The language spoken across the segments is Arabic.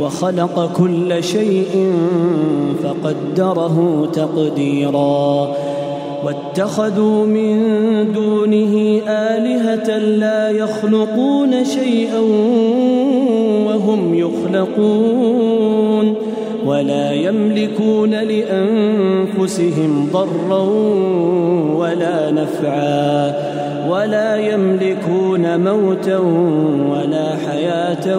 وخلق كل شيء فقدره تقديرا. واتخذوا من دونه آلهة لا يخلقون شيئا وهم يخلقون ولا يملكون لأنفسهم ضرا ولا نفعا. ولا يملكون موتا ولا حياة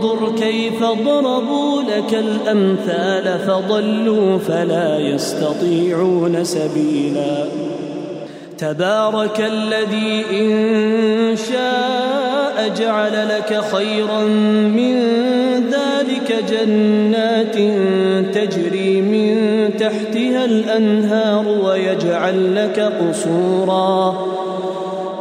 انظر كيف ضربوا لك الأمثال فضلوا فلا يستطيعون سبيلا. تبارك الذي إن شاء جعل لك خيرا من ذلك جنات تجري من تحتها الأنهار ويجعل لك قصورا.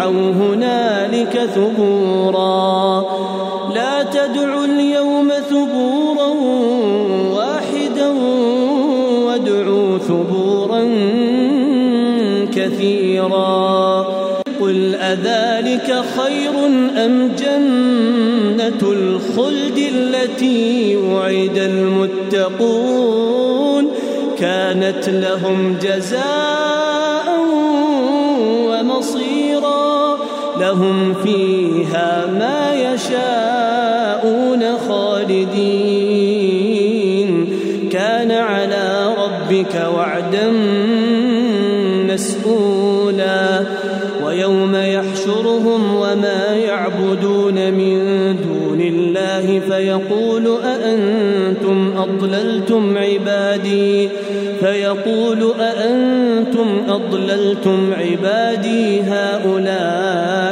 مقرنين دعوا هنالك ثبورا. لا تدعوا اليوم ثبورا واحدا وادعوا ثبورا كثيرا. قل أذلك خير أم جنة الخلد التي وعد المتقون؟ كانت لهم جزاء لهم فيها ما يشاءون خالدين. كان على ربك وعدا مسؤولا. ويوم يحشرهم وما يعبدون من دون الله فيقول أأنتم أضللتم عبادي؟ فيقول أأنتم أضللتم عبادي هؤلاء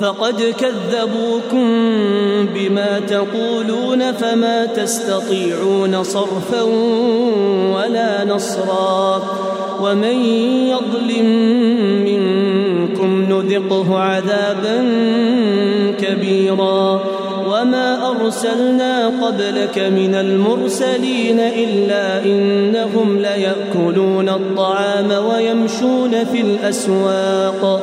فقد كذبوكم بما تقولون فما تستطيعون صرفا ولا نصرا ومن يظلم منكم نذقه عذابا كبيرا وما أرسلنا قبلك من المرسلين إلا إنهم ليأكلون الطعام ويمشون في الأسواق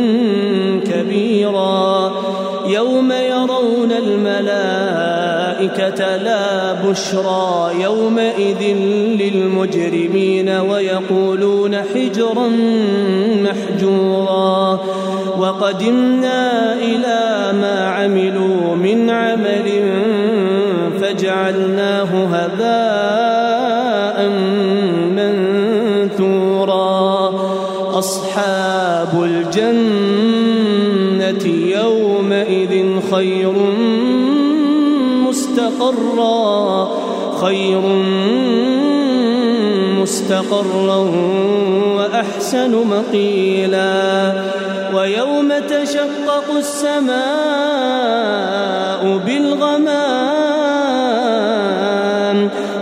الملائكة لا بشرى يومئذ للمجرمين ويقولون حجرا محجورا. وقدمنا إلى ما عملوا من عمل فجعلناه هباء منثورا. أصحاب الجنة يومئذ خير مستقرا خير مستقرا وأحسن مقيلا. ويوم تشقق السماء بالغمام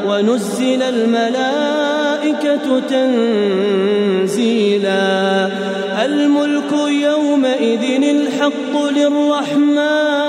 ونزل الملائكة تنزيلا. الملك يومئذ الحق للرحمن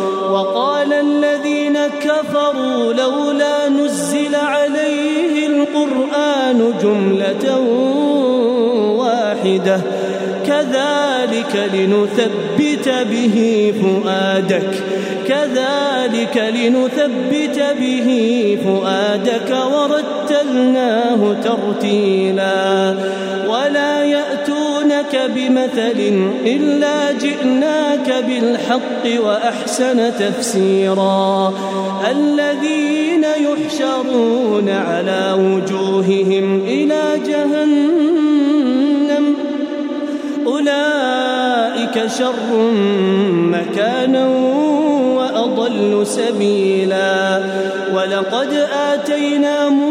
كفروا لولا نزل عليه القرآن جملة واحدة. كذلك لنثبت به فؤادك. كذلك لنثبت به فؤادك. ورتلناه ترتيلا. ولا يأتونك بمثل إلا جئناك بالحق وأحسن تفسيرا. الذين يحشرون على وجوههم إلى جهنم أولئك شر مكانا وأضل سبيلا. ولقد آتينا موسى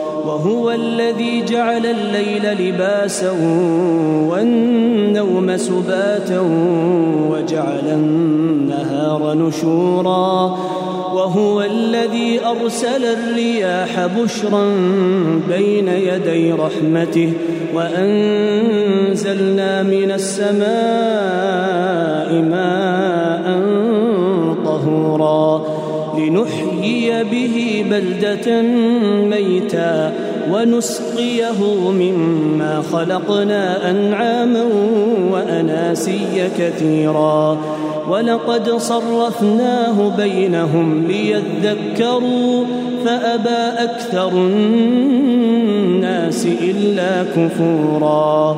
وهو الذي جعل الليل لباسا والنوم سباتا وجعل النهار نشورا وهو الذي أرسل الرياح بشرا بين يدي رحمته وأنزلنا من السماء ماء طهورا لنحيي به بلدة ميتا ونسقيه مما خلقنا أنعاما وأناسيا كثيرا. ولقد صرفناه بينهم ليذكروا فأبى أكثر الناس إلا كفورا.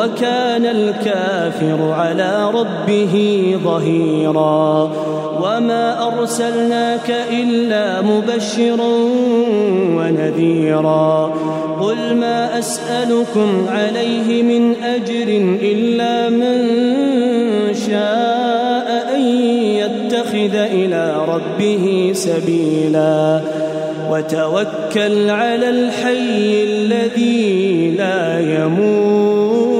وكان الكافر على ربه ظهيرا. وما أرسلناك إلا مبشرا ونذيرا. قل ما أسألكم عليه من أجر إلا من شاء أن يتخذ إلى ربه سبيلا. وتوكل على الحي الذي لا يموت.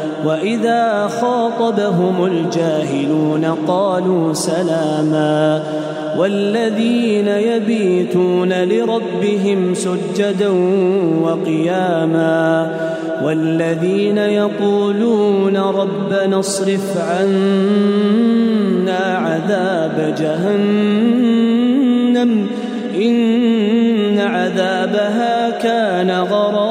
وإذا خاطبهم الجاهلون قالوا سلاما والذين يبيتون لربهم سجدا وقياما والذين يقولون ربنا اصرف عنا عذاب جهنم إن عذابها كان غراما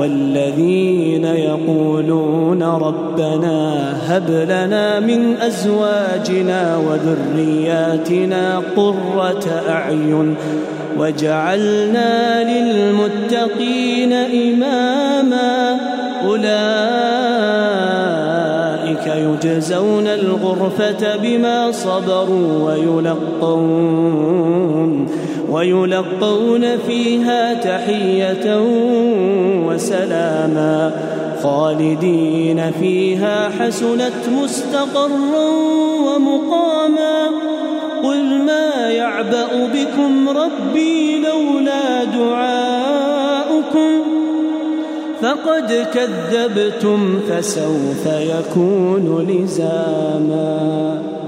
والذين يقولون ربنا هب لنا من أزواجنا وذرياتنا قرة أعين وجعلنا للمتقين إماما أولئك يجزون الغرفة بما صبروا ويلقون ويلقون فيها تحية وسلاما خالدين فيها حسنت مستقرا ومقاما قل ما يعبأ بكم ربي لولا دعاؤكم فقد كذبتم فسوف يكون لزاما